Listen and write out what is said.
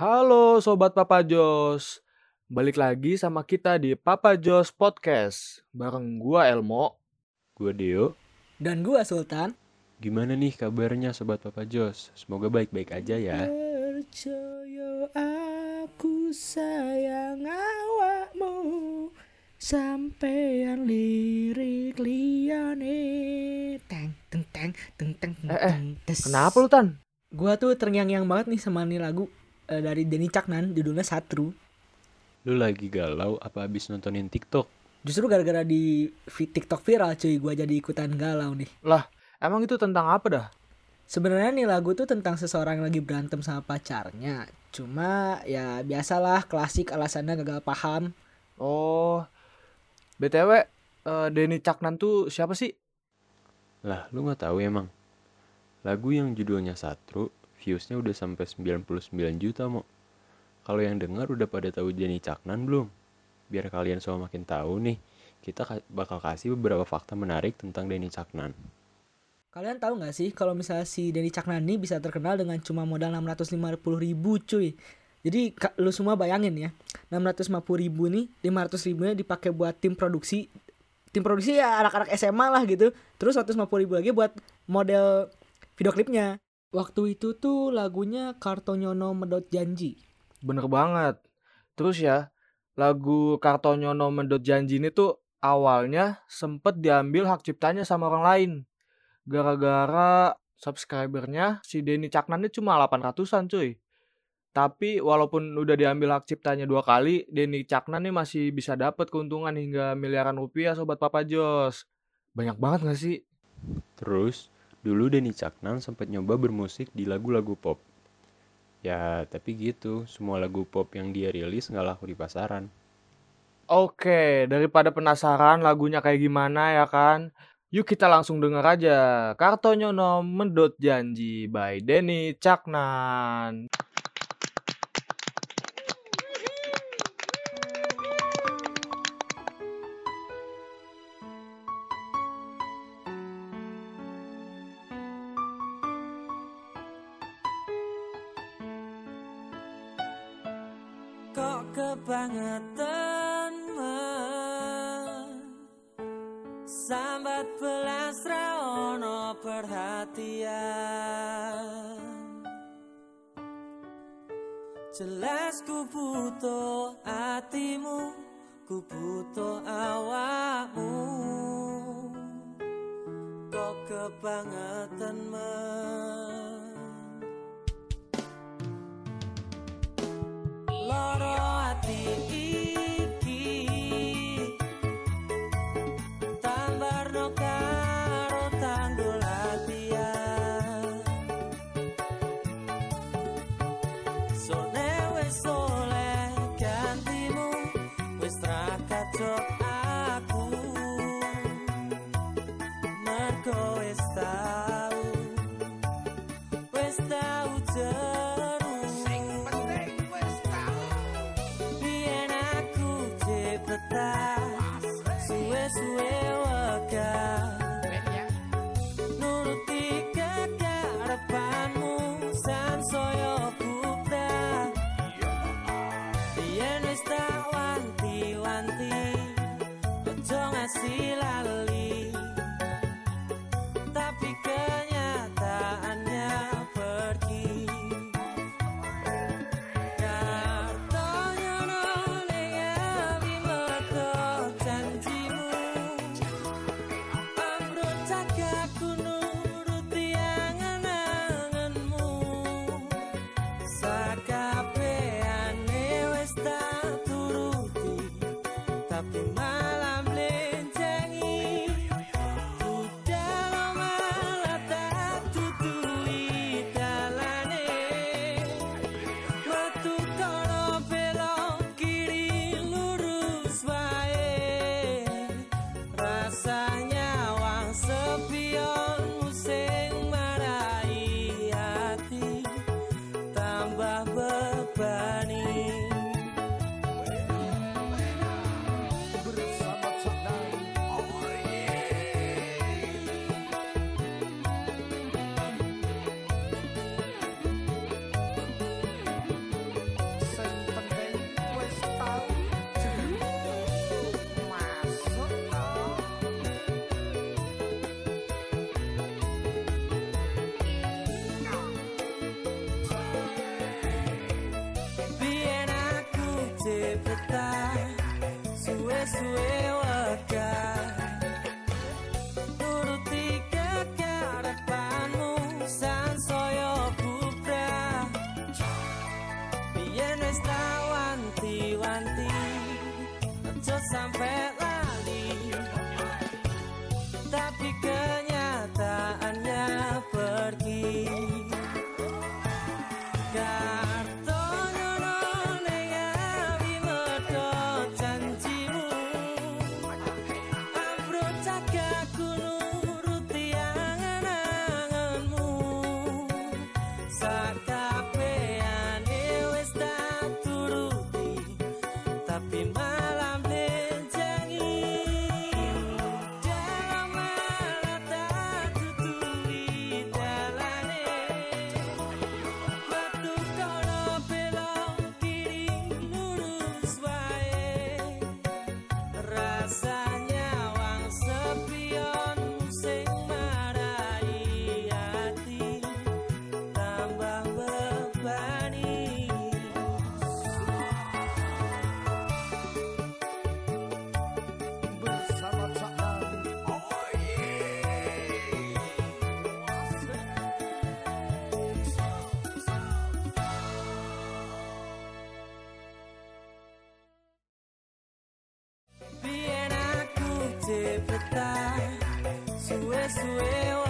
Halo Sobat Papa Jos Balik lagi sama kita di Papa Jos Podcast Bareng gua Elmo Gue Deo. Dan gua Sultan. Gimana nih kabarnya Sobat Papa Jos? Semoga baik-baik aja ya. Percaya aku sayang awakmu Sampean lirik liyane Teng teng teng teng teng teng Eh, eh. Kenapa lu Tan? Gua tuh terngiang-ngiang banget nih sama nih lagu eh, dari Denny Caknan judulnya Satru. Lu lagi galau apa abis nontonin TikTok? Justru gara-gara di TikTok viral cuy gua jadi ikutan galau nih. Emang itu tentang apa dah? Sebenarnya nih lagu tuh tentang seseorang yang lagi berantem sama pacarnya. Cuma ya biasalah klasik alasannya gagal paham. Oh BTW eh, Denny Caknan tuh siapa sih? Lah, lu nggak tahu emang. Lagu yang judulnya Satru, viewsnya udah sampai 99 juta mo. Kalau yang denger udah pada tahu Jenny Caknan belum? Biar kalian semua makin tahu nih, kita ka- bakal kasih beberapa fakta menarik tentang Denny Caknan. Kalian tahu nggak sih kalau misalnya si Denny Caknan ini bisa terkenal dengan cuma modal 650 ribu cuy. Jadi lu semua bayangin ya, 650 ribu nih, 500 ribunya dipakai buat tim produksi. Tim produksi ya anak-anak SMA lah gitu. Terus 150 ribu lagi buat model video klipnya. Waktu itu tuh lagunya Kartonyono Medot Janji. Bener banget Terus ya Lagu Kartonyono Mendot Janji ini tuh Awalnya sempet diambil hak ciptanya sama orang lain Gara-gara subscribernya si Denny Caknan ini cuma 800an cuy tapi walaupun udah diambil hak ciptanya dua kali, Denny Caknan nih masih bisa dapat keuntungan hingga miliaran rupiah sobat Papa Jos. Banyak banget gak sih? Terus, dulu Denny Caknan sempat nyoba bermusik di lagu-lagu pop. Ya, tapi gitu, semua lagu pop yang dia rilis nggak laku di pasaran. Oke, daripada penasaran lagunya kayak gimana ya kan? Yuk kita langsung denger aja. Kartonyono Mendot Janji by Denny Caknan. Kok kebangetan sambat belas raono perhatian. Jelas ku butuh hatimu ku butuh awakmu. Kok kebangetan men empatizar. Sué. somewhere interpretar. Sou eu, sou eu.